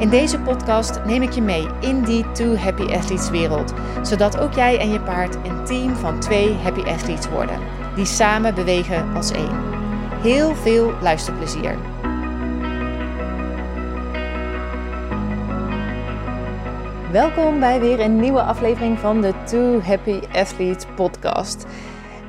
In deze podcast neem ik je mee in die Two Happy Athletes wereld, zodat ook jij en je paard een team van twee Happy Athletes worden, die samen bewegen als één. Heel veel luisterplezier. Welkom bij weer een nieuwe aflevering van de Two Happy Athletes podcast.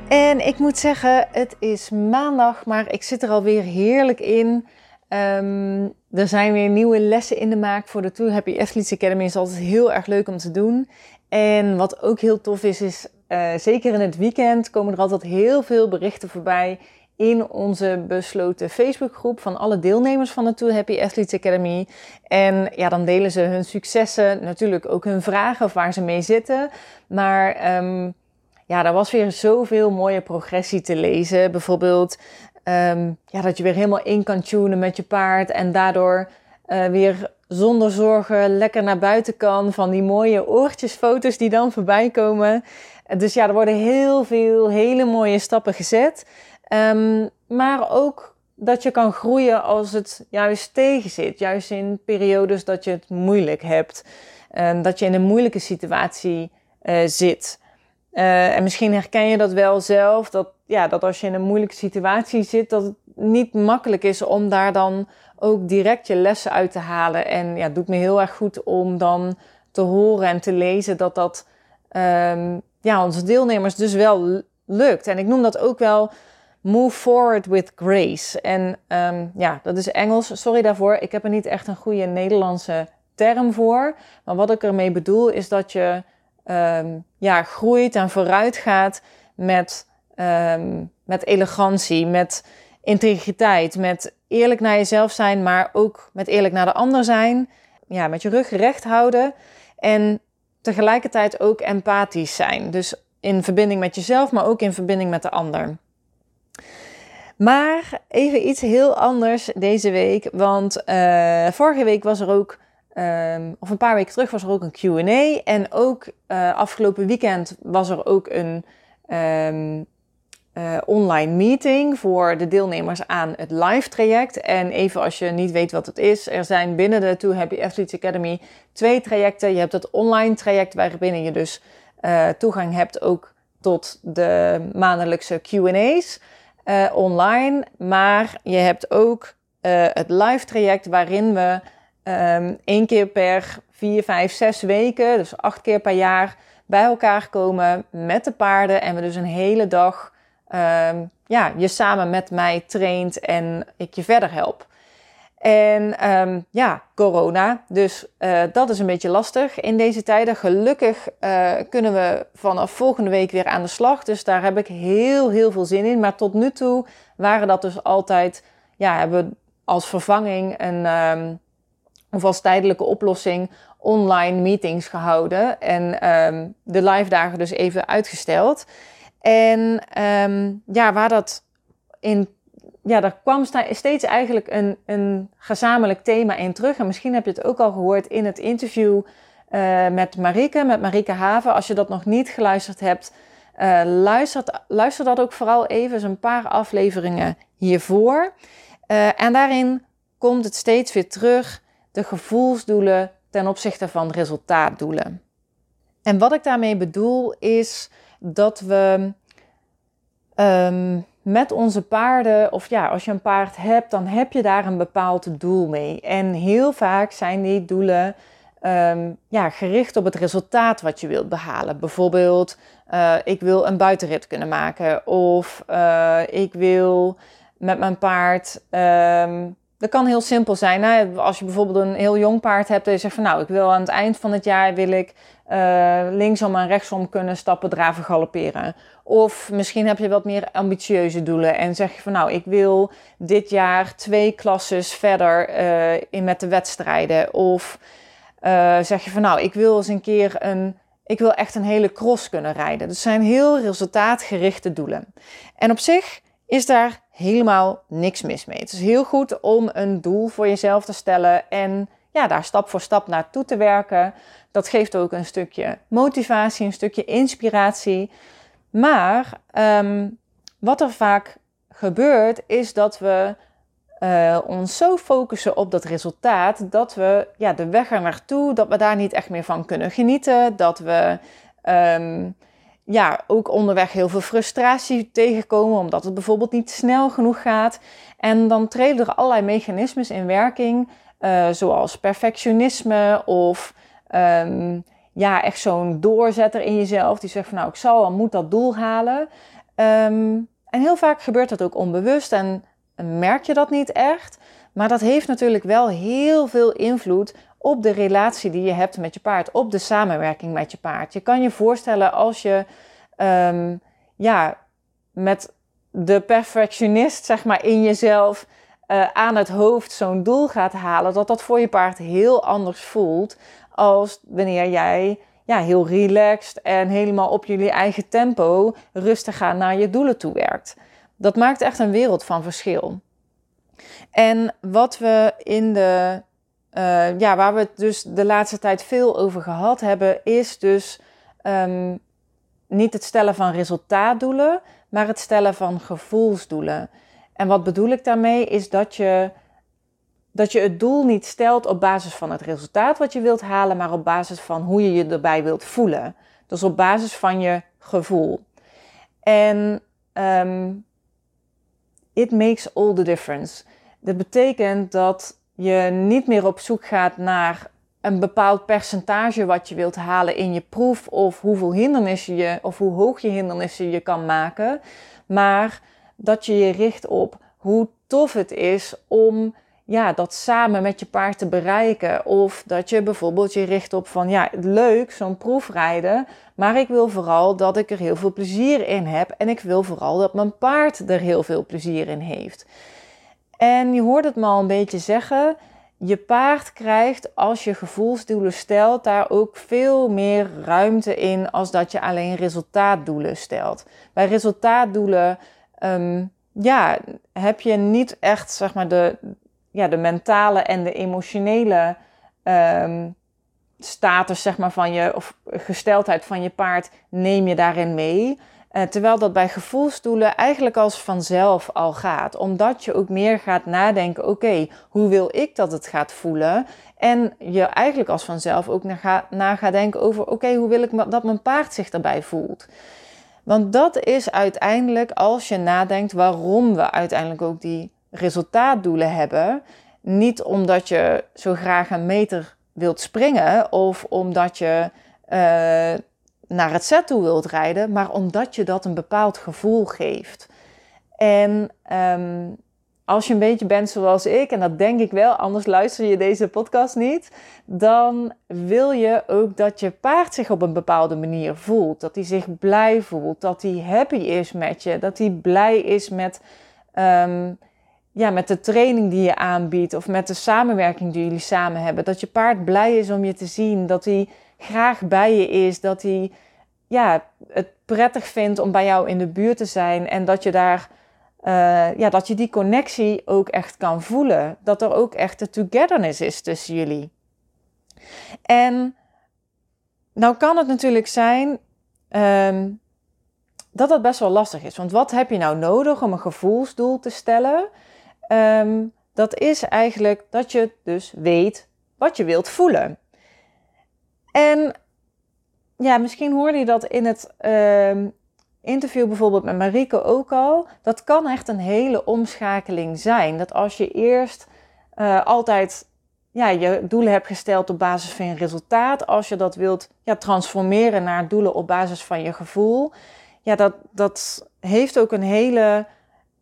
En ik moet zeggen, het is maandag, maar ik zit er alweer heerlijk in. Um, er zijn weer nieuwe lessen in de maak voor de Two Happy Athletes Academy. is altijd heel erg leuk om te doen. En wat ook heel tof is, is uh, zeker in het weekend komen er altijd heel veel berichten voorbij in onze besloten Facebookgroep van alle deelnemers van de Two Happy Athletes Academy. En ja, dan delen ze hun successen, natuurlijk ook hun vragen of waar ze mee zitten. Maar um, ja, er was weer zoveel mooie progressie te lezen. Bijvoorbeeld um, ja, dat je weer helemaal in kan tunen met je paard en daardoor uh, weer zonder zorgen lekker naar buiten kan. Van die mooie oortjesfoto's die dan voorbij komen. Dus ja, er worden heel veel hele mooie stappen gezet. Um, maar ook dat je kan groeien als het juist tegen zit. Juist in periodes dat je het moeilijk hebt. Dat je in een moeilijke situatie uh, zit. Uh, en misschien herken je dat wel zelf. Dat, ja, dat als je in een moeilijke situatie zit, dat het niet makkelijk is om daar dan ook direct je lessen uit te halen. En ja, het doet me heel erg goed om dan te horen en te lezen dat dat um, ja, onze deelnemers dus wel lukt. En ik noem dat ook wel move forward with grace. En um, ja, dat is Engels. Sorry daarvoor. Ik heb er niet echt een goede Nederlandse term voor. Maar wat ik ermee bedoel is dat je um, ja, groeit en vooruit gaat met, um, met elegantie, met integriteit, met eerlijk naar jezelf zijn, maar ook met eerlijk naar de ander zijn. Ja, met je rug recht houden en tegelijkertijd ook empathisch zijn. Dus in verbinding met jezelf, maar ook in verbinding met de ander. Maar even iets heel anders deze week, want uh, vorige week was er ook Um, of een paar weken terug was er ook een QA. En ook uh, afgelopen weekend was er ook een um, uh, online meeting voor de deelnemers aan het live traject. En even als je niet weet wat het is, er zijn binnen de Two Happy Athletes Academy twee trajecten. Je hebt het online traject waarbinnen je dus uh, toegang hebt ook tot de maandelijkse QA's online. Maar je hebt ook het live traject waarin we um, één keer per vier, vijf, zes weken, dus acht keer per jaar, bij elkaar komen met de paarden. En we dus een hele dag um, ja, je samen met mij traint en ik je verder help. En um, ja, corona. Dus uh, dat is een beetje lastig in deze tijden. Gelukkig uh, kunnen we vanaf volgende week weer aan de slag. Dus daar heb ik heel, heel veel zin in. Maar tot nu toe waren dat dus altijd, ja, hebben we als vervanging een, um, of als tijdelijke oplossing online meetings gehouden. En de live dagen dus even uitgesteld. En um, ja, waar dat in. Ja, daar kwam steeds eigenlijk een, een gezamenlijk thema in terug. En misschien heb je het ook al gehoord in het interview uh, met Marike, met Marike Haven. Als je dat nog niet geluisterd hebt, uh, luister, luister dat ook vooral even, een paar afleveringen hiervoor. Uh, en daarin komt het steeds weer terug de gevoelsdoelen ten opzichte van resultaatdoelen. En wat ik daarmee bedoel is dat we um, met onze paarden, of ja, als je een paard hebt, dan heb je daar een bepaald doel mee. En heel vaak zijn die doelen um, ja, gericht op het resultaat wat je wilt behalen. Bijvoorbeeld, uh, ik wil een buitenrit kunnen maken, of uh, ik wil met mijn paard um, dat kan heel simpel zijn. Als je bijvoorbeeld een heel jong paard hebt en je zegt van nou, ik wil aan het eind van het jaar wil ik uh, linksom en rechtsom kunnen stappen, draven, galopperen. Of misschien heb je wat meer ambitieuze doelen en zeg je van nou, ik wil dit jaar twee klasses verder uh, in met de wedstrijden. Of uh, zeg je van nou, ik wil eens een keer een ik wil echt een hele cross kunnen rijden. Dus zijn heel resultaatgerichte doelen. En op zich is daar helemaal niks mis mee. Het is heel goed om een doel voor jezelf te stellen en ja, daar stap voor stap naartoe te werken. Dat geeft ook een stukje motivatie, een stukje inspiratie. Maar ehm, wat er vaak gebeurt, is dat we uh, ons zo focussen op dat resultaat dat we ja, de weg er naartoe, dat we daar niet echt meer van kunnen genieten. Dat we um, ja, ook onderweg heel veel frustratie tegenkomen, omdat het bijvoorbeeld niet snel genoeg gaat. En dan treden er allerlei mechanismes in werking, uh, zoals perfectionisme of um, ja, echt zo'n doorzetter in jezelf die zegt van nou, ik zal en moet dat doel halen. Um, en heel vaak gebeurt dat ook onbewust en merk je dat niet echt. Maar dat heeft natuurlijk wel heel veel invloed op de relatie die je hebt met je paard, op de samenwerking met je paard. Je kan je voorstellen als je um, ja, met de perfectionist zeg maar, in jezelf uh, aan het hoofd zo'n doel gaat halen, dat dat voor je paard heel anders voelt als wanneer jij ja, heel relaxed en helemaal op jullie eigen tempo rustig gaan naar je doelen toe werkt. Dat maakt echt een wereld van verschil. En wat we in de, uh, ja, waar we het dus de laatste tijd veel over gehad hebben, is dus um, niet het stellen van resultaatdoelen, maar het stellen van gevoelsdoelen. En wat bedoel ik daarmee is dat je, dat je het doel niet stelt op basis van het resultaat wat je wilt halen, maar op basis van hoe je je erbij wilt voelen. Dus op basis van je gevoel. En um, it makes all the difference. Dat betekent dat je niet meer op zoek gaat naar een bepaald percentage wat je wilt halen in je proef of hoeveel hindernissen je of hoe hoog je hindernissen je kan maken, maar dat je je richt op hoe tof het is om ja, dat samen met je paard te bereiken. Of dat je bijvoorbeeld je richt op van ja, leuk, zo'n proefrijden. Maar ik wil vooral dat ik er heel veel plezier in heb. En ik wil vooral dat mijn paard er heel veel plezier in heeft. En je hoort het me al een beetje zeggen. Je paard krijgt als je gevoelsdoelen stelt daar ook veel meer ruimte in als dat je alleen resultaatdoelen stelt. Bij resultaatdoelen um, ja, heb je niet echt zeg maar, de, ja, de mentale en de emotionele um, status zeg maar, van je, of gesteldheid van je paard neem je daarin mee. Uh, terwijl dat bij gevoelsdoelen eigenlijk als vanzelf al gaat. Omdat je ook meer gaat nadenken, oké, hoe wil ik dat het gaat voelen? En je eigenlijk als vanzelf ook na, na gaat denken over, oké, hoe wil ik dat mijn paard zich daarbij voelt? Want dat is uiteindelijk, als je nadenkt waarom we uiteindelijk ook die resultaatdoelen hebben. Niet omdat je zo graag een meter wilt springen of omdat je uh, naar het set toe wilt rijden, maar omdat je dat een bepaald gevoel geeft. En um, als je een beetje bent zoals ik, en dat denk ik wel, anders luister je deze podcast niet, dan wil je ook dat je paard zich op een bepaalde manier voelt. Dat hij zich blij voelt, dat hij happy is met je, dat hij blij is met um, ja, met de training die je aanbiedt of met de samenwerking die jullie samen hebben. Dat je paard blij is om je te zien, dat hij graag bij je is, dat hij ja, het prettig vindt om bij jou in de buurt te zijn en dat je daar uh, ja, dat je die connectie ook echt kan voelen. Dat er ook echt de togetherness is tussen jullie. En nou kan het natuurlijk zijn um, dat dat best wel lastig is. Want wat heb je nou nodig om een gevoelsdoel te stellen? Um, dat is eigenlijk dat je dus weet wat je wilt voelen. En ja, misschien hoorde je dat in het um, interview bijvoorbeeld met Marike ook al. Dat kan echt een hele omschakeling zijn. Dat als je eerst uh, altijd ja, je doelen hebt gesteld op basis van je resultaat, als je dat wilt ja, transformeren naar doelen op basis van je gevoel, ja, dat, dat heeft ook een hele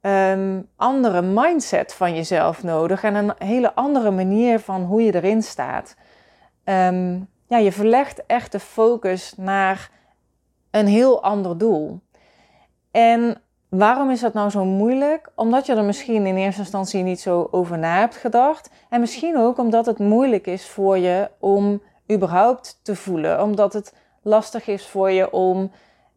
um, andere mindset van jezelf nodig en een hele andere manier van hoe je erin staat. Um, ja, je verlegt echt de focus naar een heel ander doel. En waarom is dat nou zo moeilijk? Omdat je er misschien in eerste instantie niet zo over na hebt gedacht. En misschien ook omdat het moeilijk is voor je om überhaupt te voelen. Omdat het lastig is voor je om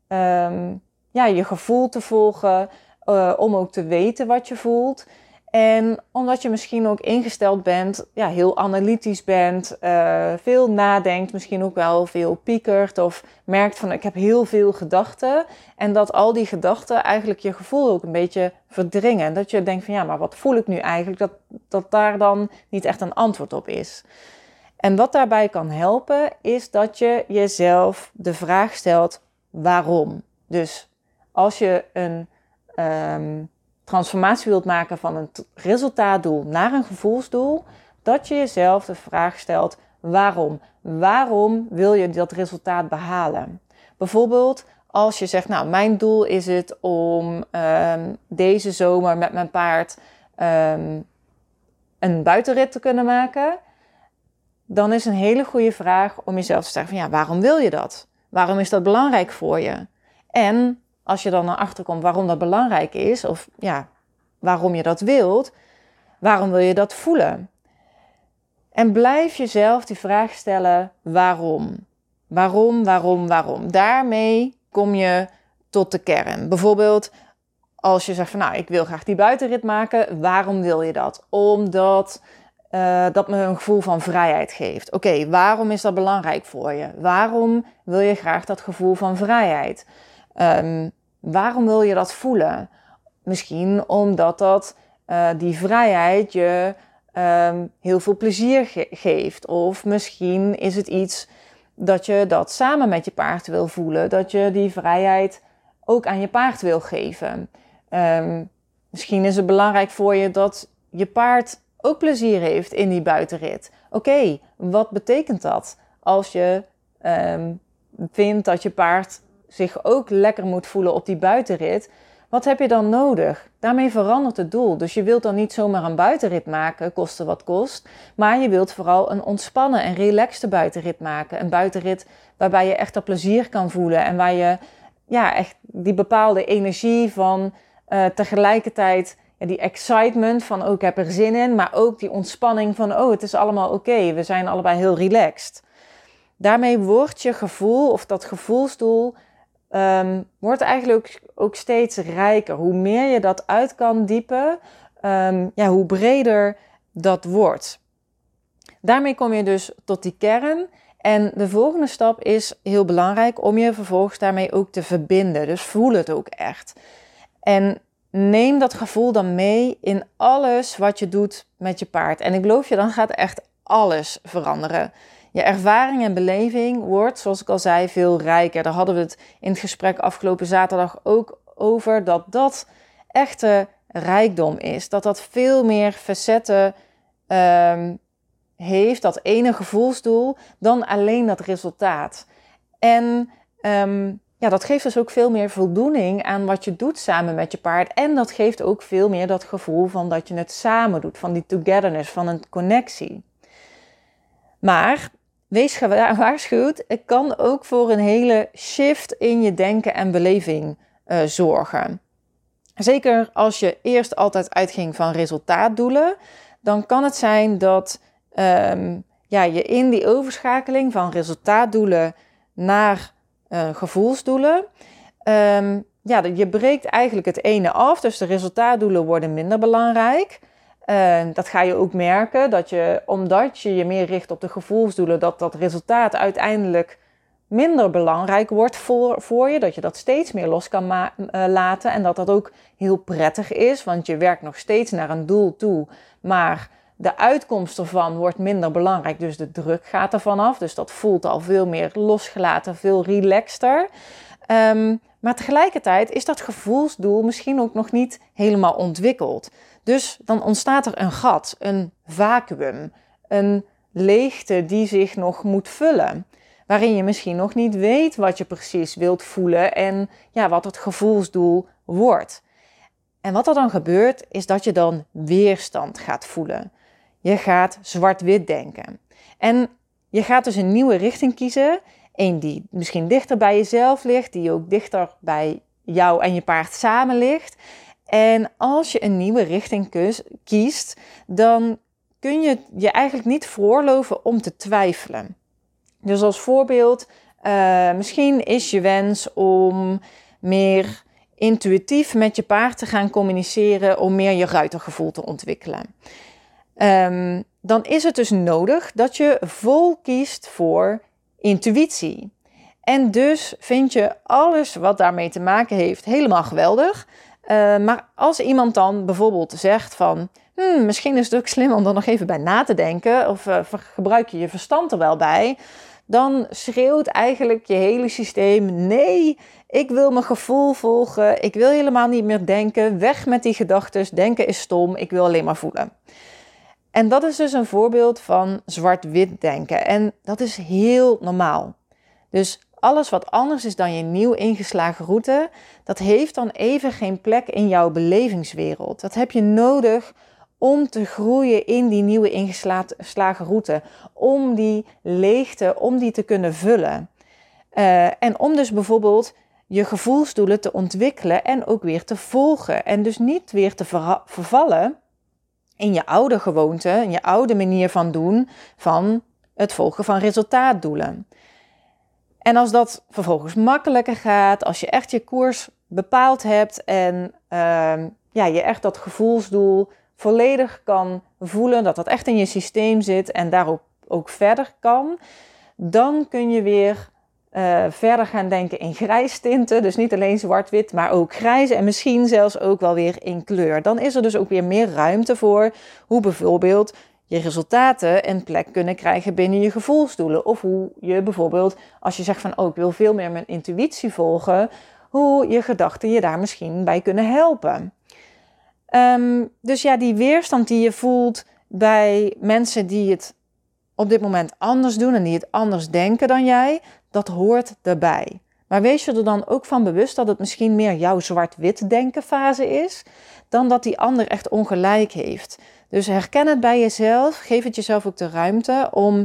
ehm, ja, je gevoel te volgen, uh, om ook te weten wat je voelt. En omdat je misschien ook ingesteld bent, ja, heel analytisch bent, uh, veel nadenkt, misschien ook wel veel piekert of merkt van ik heb heel veel gedachten. En dat al die gedachten eigenlijk je gevoel ook een beetje verdringen. Dat je denkt van ja, maar wat voel ik nu eigenlijk? Dat, dat daar dan niet echt een antwoord op is. En wat daarbij kan helpen, is dat je jezelf de vraag stelt waarom. Dus als je een um, transformatie wilt maken van een resultaatdoel naar een gevoelsdoel, dat je jezelf de vraag stelt: waarom? Waarom wil je dat resultaat behalen? Bijvoorbeeld als je zegt: Nou, mijn doel is het om um, deze zomer met mijn paard um, een buitenrit te kunnen maken. Dan is een hele goede vraag om jezelf te zeggen: van ja, waarom wil je dat? Waarom is dat belangrijk voor je? En als je dan naar achter komt waarom dat belangrijk is, of ja, waarom je dat wilt, waarom wil je dat voelen? En blijf jezelf die vraag stellen: waarom? Waarom, waarom, waarom? Daarmee kom je tot de kern. Bijvoorbeeld, als je zegt van nou, ik wil graag die buitenrit maken, waarom wil je dat? Omdat uh, dat me een gevoel van vrijheid geeft. Oké, waarom is dat belangrijk voor je? Waarom wil je graag dat gevoel van vrijheid? Um, waarom wil je dat voelen? Misschien omdat dat uh, die vrijheid je um, heel veel plezier ge geeft. Of misschien is het iets dat je dat samen met je paard wil voelen. Dat je die vrijheid ook aan je paard wil geven. Um, misschien is het belangrijk voor je dat je paard ook plezier heeft in die buitenrit. Oké, wat betekent dat als je vindt dat je paard zich ook lekker moet voelen op die buitenrit, wat heb je dan nodig? Daarmee verandert het doel. Dus je wilt dan niet zomaar een buitenrit maken, koste wat kost. Maar je wilt vooral een ontspannen en relaxte buitenrit maken. Een buitenrit waarbij je echt dat plezier kan voelen. En waar je ja, echt die bepaalde energie van uh, tegelijkertijd ja, die excitement van oh, ik heb er zin in. Maar ook die ontspanning van oh, het is allemaal oké. We zijn allebei heel relaxed. Daarmee wordt je gevoel of dat gevoelsdoel um, wordt eigenlijk ook, steeds rijker. Hoe meer je dat uit kan diepen, um, ja, hoe breder dat wordt. Daarmee kom je dus tot die kern. En de volgende stap is heel belangrijk om je vervolgens daarmee ook te verbinden. Dus voel het ook echt. En neem dat gevoel dan mee in alles wat je doet met je paard. En ik beloof je, dan gaat echt alles veranderen. Je ervaring en beleving wordt, zoals ik al zei, veel rijker. Daar hadden we het in het gesprek afgelopen zaterdag ook over. Dat dat echte rijkdom is. Dat dat veel meer facetten um, heeft, dat ene gevoelsdoel, dan alleen dat resultaat. En um, ja, dat geeft dus ook veel meer voldoening aan wat je doet samen met je paard. En dat geeft ook veel meer dat gevoel van dat je het samen doet, van die togetherness, van een connectie. Maar wees gewaarschuwd, het kan ook voor een hele shift in je denken en beleving uh, zorgen. Zeker als je eerst altijd uitging van resultaatdoelen, dan kan het zijn dat um, ja, je in die overschakeling van resultaatdoelen naar uh, gevoelsdoelen, um, ja, je breekt eigenlijk het ene af, dus de resultaatdoelen worden minder belangrijk. Dat ga je ook merken, dat je, omdat je je meer richt op de gevoelsdoelen, dat dat resultaat uiteindelijk minder belangrijk wordt voor, voor je. Dat je dat steeds meer los kan uh, laten en dat dat ook heel prettig is, want je werkt nog steeds naar een doel toe, maar de uitkomst ervan wordt minder belangrijk, dus de druk gaat ervan af. Dus dat voelt al veel meer losgelaten, veel relaxter. Um, maar tegelijkertijd is dat gevoelsdoel misschien ook nog niet helemaal ontwikkeld. Dus dan ontstaat er een gat, een vacuüm, een leegte die zich nog moet vullen. Waarin je misschien nog niet weet wat je precies wilt voelen en ja, wat het gevoelsdoel wordt. En wat er dan gebeurt, is dat je dan weerstand gaat voelen. Je gaat zwart-wit denken. En je gaat dus een nieuwe richting kiezen. Een die misschien dichter bij jezelf ligt, die ook dichter bij jou en je paard samen ligt. En als je een nieuwe richting kiest, dan kun je je eigenlijk niet veroorloven om te twijfelen. Dus als voorbeeld, Uh, misschien is je wens om meer intuïtief met je paard te gaan communiceren, om meer je ruitergevoel te ontwikkelen. Um, dan is het dus nodig dat je vol kiest voor intuïtie. En dus vind je alles wat daarmee te maken heeft helemaal geweldig. Uh, maar als iemand dan bijvoorbeeld zegt van, hmm, misschien is het ook slim om er nog even bij na te denken, of uh, gebruik je je verstand er wel bij, dan schreeuwt eigenlijk je hele systeem: nee, ik wil mijn gevoel volgen, ik wil helemaal niet meer denken, weg met die gedachten, denken is stom, ik wil alleen maar voelen. En dat is dus een voorbeeld van zwart-wit denken. En dat is heel normaal. Dus alles wat anders is dan je nieuw ingeslagen route, dat heeft dan even geen plek in jouw belevingswereld. Dat heb je nodig om te groeien in die nieuwe ingeslagen route. Om die leegte, om die te kunnen vullen. Uh, en om dus bijvoorbeeld je gevoelsdoelen te ontwikkelen en ook weer te volgen. En dus niet weer te vervallen in je oude gewoonte, in je oude manier van doen, van het volgen van resultaatdoelen. En als dat vervolgens makkelijker gaat, als je echt je koers bepaald hebt en uh, ja, je echt dat gevoelsdoel volledig kan voelen, dat dat echt in je systeem zit en daarop ook verder kan, dan kun je weer uh, verder gaan denken in grijstinten. Dus niet alleen zwart-wit, maar ook grijs en misschien zelfs ook wel weer in kleur. Dan is er dus ook weer meer ruimte voor hoe bijvoorbeeld je resultaten een plek kunnen krijgen binnen je gevoelsdoelen. Of hoe je bijvoorbeeld, als je zegt van oh, ik wil veel meer mijn intuïtie volgen, hoe je gedachten je daar misschien bij kunnen helpen. Um, dus ja, die weerstand die je voelt bij mensen die het op dit moment anders doen en die het anders denken dan jij, dat hoort erbij. Maar wees je er dan ook van bewust dat het misschien meer jouw zwart-wit denken fase is, dan dat die ander echt ongelijk heeft. Dus herken het bij jezelf, geef het jezelf ook de ruimte om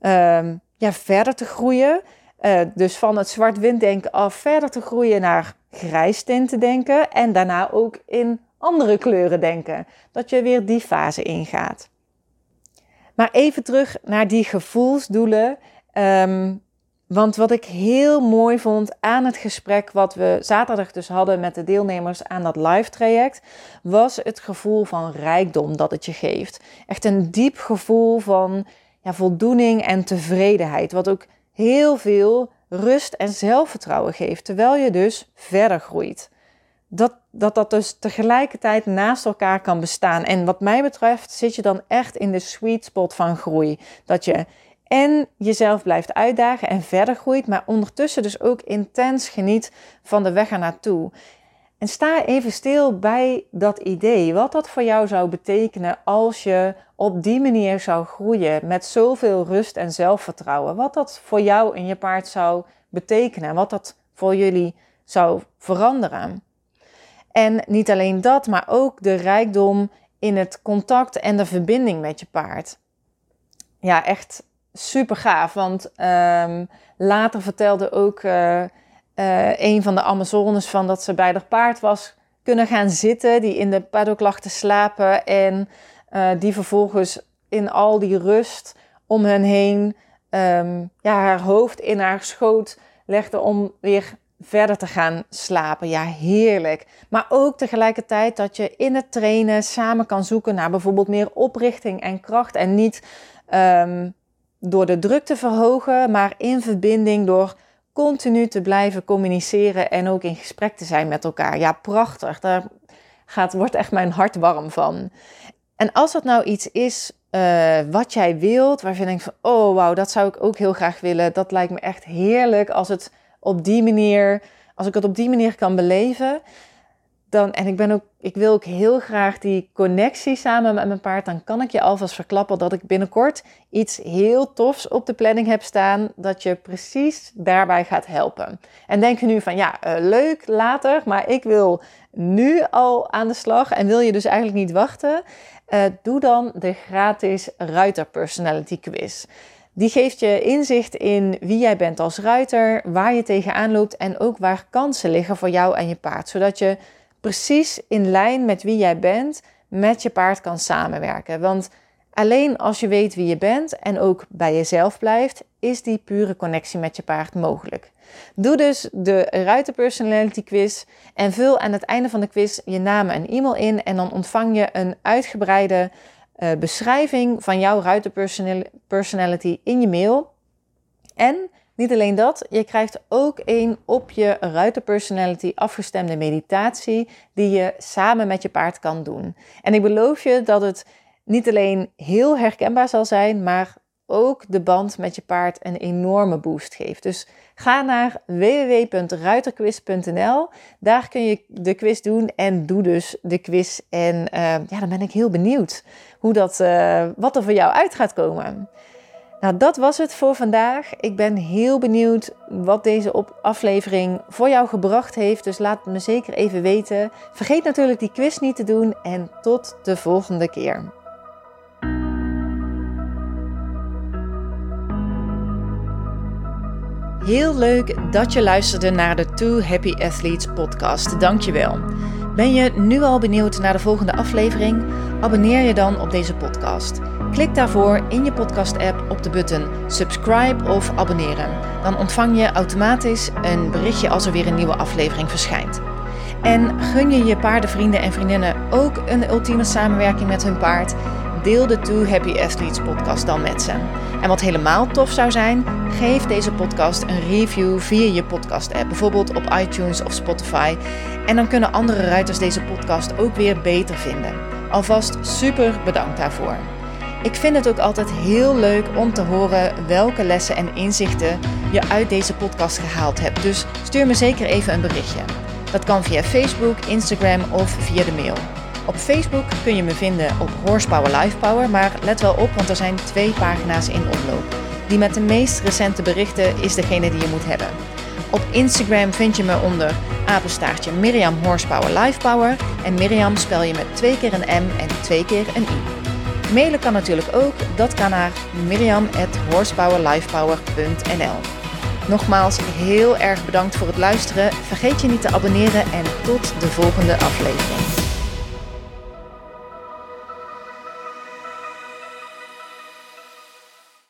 um, ja, verder te groeien. Uh, dus van het zwart-wit denken af verder te groeien naar grijs te denken en daarna ook in andere kleuren denken. Dat je weer die fase ingaat. Maar even terug naar die gevoelsdoelen. Um, want wat ik heel mooi vond aan het gesprek wat we zaterdag dus hadden met de deelnemers aan dat live traject, was het gevoel van rijkdom dat het je geeft. Echt een diep gevoel van ja, voldoening en tevredenheid, wat ook heel veel rust en zelfvertrouwen geeft, terwijl je dus verder groeit. Dat, dat dat dus tegelijkertijd naast elkaar kan bestaan. En wat mij betreft zit je dan echt in de sweet spot van groei. Dat je en jezelf blijft uitdagen en verder groeit, maar ondertussen dus ook intens geniet van de weg ernaartoe. En sta even stil bij dat idee, wat dat voor jou zou betekenen als je op die manier zou groeien met zoveel rust en zelfvertrouwen. Wat dat voor jou en je paard zou betekenen, wat dat voor jullie zou veranderen. En niet alleen dat, maar ook de rijkdom in het contact en de verbinding met je paard. Ja, echt super gaaf. Want um, later vertelde ook uh, uh, een van de Amazones van dat ze bij haar paard was kunnen gaan zitten, die in de paddock lag te slapen en uh, die vervolgens in al die rust om hen heen um, ja, haar hoofd in haar schoot legde om weer verder te gaan slapen. Ja, heerlijk. Maar ook tegelijkertijd dat je in het trainen samen kan zoeken naar bijvoorbeeld meer oprichting en kracht en niet um, door de druk te verhogen, maar in verbinding door continu te blijven communiceren en ook in gesprek te zijn met elkaar. Ja, prachtig. Daar gaat, wordt echt mijn hart warm van. En als dat nou iets is uh, wat jij wilt, waarvan je denkt van, oh wauw, dat zou ik ook heel graag willen. Dat lijkt me echt heerlijk als het op die manier, als ik het op die manier kan beleven dan, en ik, ben ook, ik wil ook heel graag die connectie samen met mijn paard, dan kan ik je alvast verklappen dat ik binnenkort iets heel tofs op de planning heb staan, dat je precies daarbij gaat helpen. En denk je nu van, ja, uh, leuk, later, maar ik wil nu al aan de slag en wil je dus eigenlijk niet wachten, uh, doe dan de gratis Ruiter Personality Quiz. Die geeft je inzicht in wie jij bent als ruiter, waar je tegenaan loopt en ook waar kansen liggen voor jou en je paard, zodat je precies in lijn met wie jij bent met je paard kan samenwerken. Want Alleen als je weet wie je bent en ook bij jezelf blijft, is die pure connectie met je paard mogelijk. Doe dus de Ruiter Personality Quiz en vul aan het einde van de quiz je naam en e-mail in en dan ontvang je een uitgebreide uh, beschrijving van jouw Ruiter Personality in je mail. En niet alleen dat, je krijgt ook een op je Ruiter Personality afgestemde meditatie die je samen met je paard kan doen. En ik beloof je dat het niet alleen heel herkenbaar zal zijn, maar ook de band met je paard een enorme boost geeft. Dus ga naar www.ruiterquiz.nl. Daar kun je de quiz doen en doe dus de quiz. En uh, ja, dan ben ik heel benieuwd hoe dat, uh, wat er voor jou uit gaat komen. Nou, dat was het voor vandaag. Ik ben heel benieuwd wat deze aflevering voor jou gebracht heeft. Dus laat me zeker even weten. Vergeet natuurlijk die quiz niet te doen en tot de volgende keer. Heel leuk dat je luisterde naar de Two Happy Athletes podcast. Dankjewel. Ben je nu al benieuwd naar de volgende aflevering? Abonneer je dan op deze podcast. Klik daarvoor in je podcast-app op de button subscribe of abonneren. Dan ontvang je automatisch een berichtje als er weer een nieuwe aflevering verschijnt. En gun je je paardenvrienden en vriendinnen ook een ultieme samenwerking met hun paard? Deel de Two Happy Athletes podcast dan met ze. En wat helemaal tof zou zijn, geef deze podcast een review via je podcast-app, bijvoorbeeld op iTunes of Spotify. En dan kunnen andere ruiters deze podcast ook weer beter vinden. Alvast super bedankt daarvoor. Ik vind het ook altijd heel leuk om te horen welke lessen en inzichten je uit deze podcast gehaald hebt. Dus stuur me zeker even een berichtje. Dat kan via Facebook, Instagram of via de mail. Op Facebook kun je me vinden op Horsepower Lifepower, maar let wel op, want er zijn twee pagina's in omloop. Die met de meest recente berichten is degene die je moet hebben. Op Instagram vind je me onder apenstaartje Miriam Horsepower Lifepower en Miriam spel je met twee keer een M en twee keer een I. Mailen kan natuurlijk ook, dat kan naar miriam.horsepowerlifepower.nl Nogmaals heel erg bedankt voor het luisteren. Vergeet je niet te abonneren en tot de volgende aflevering.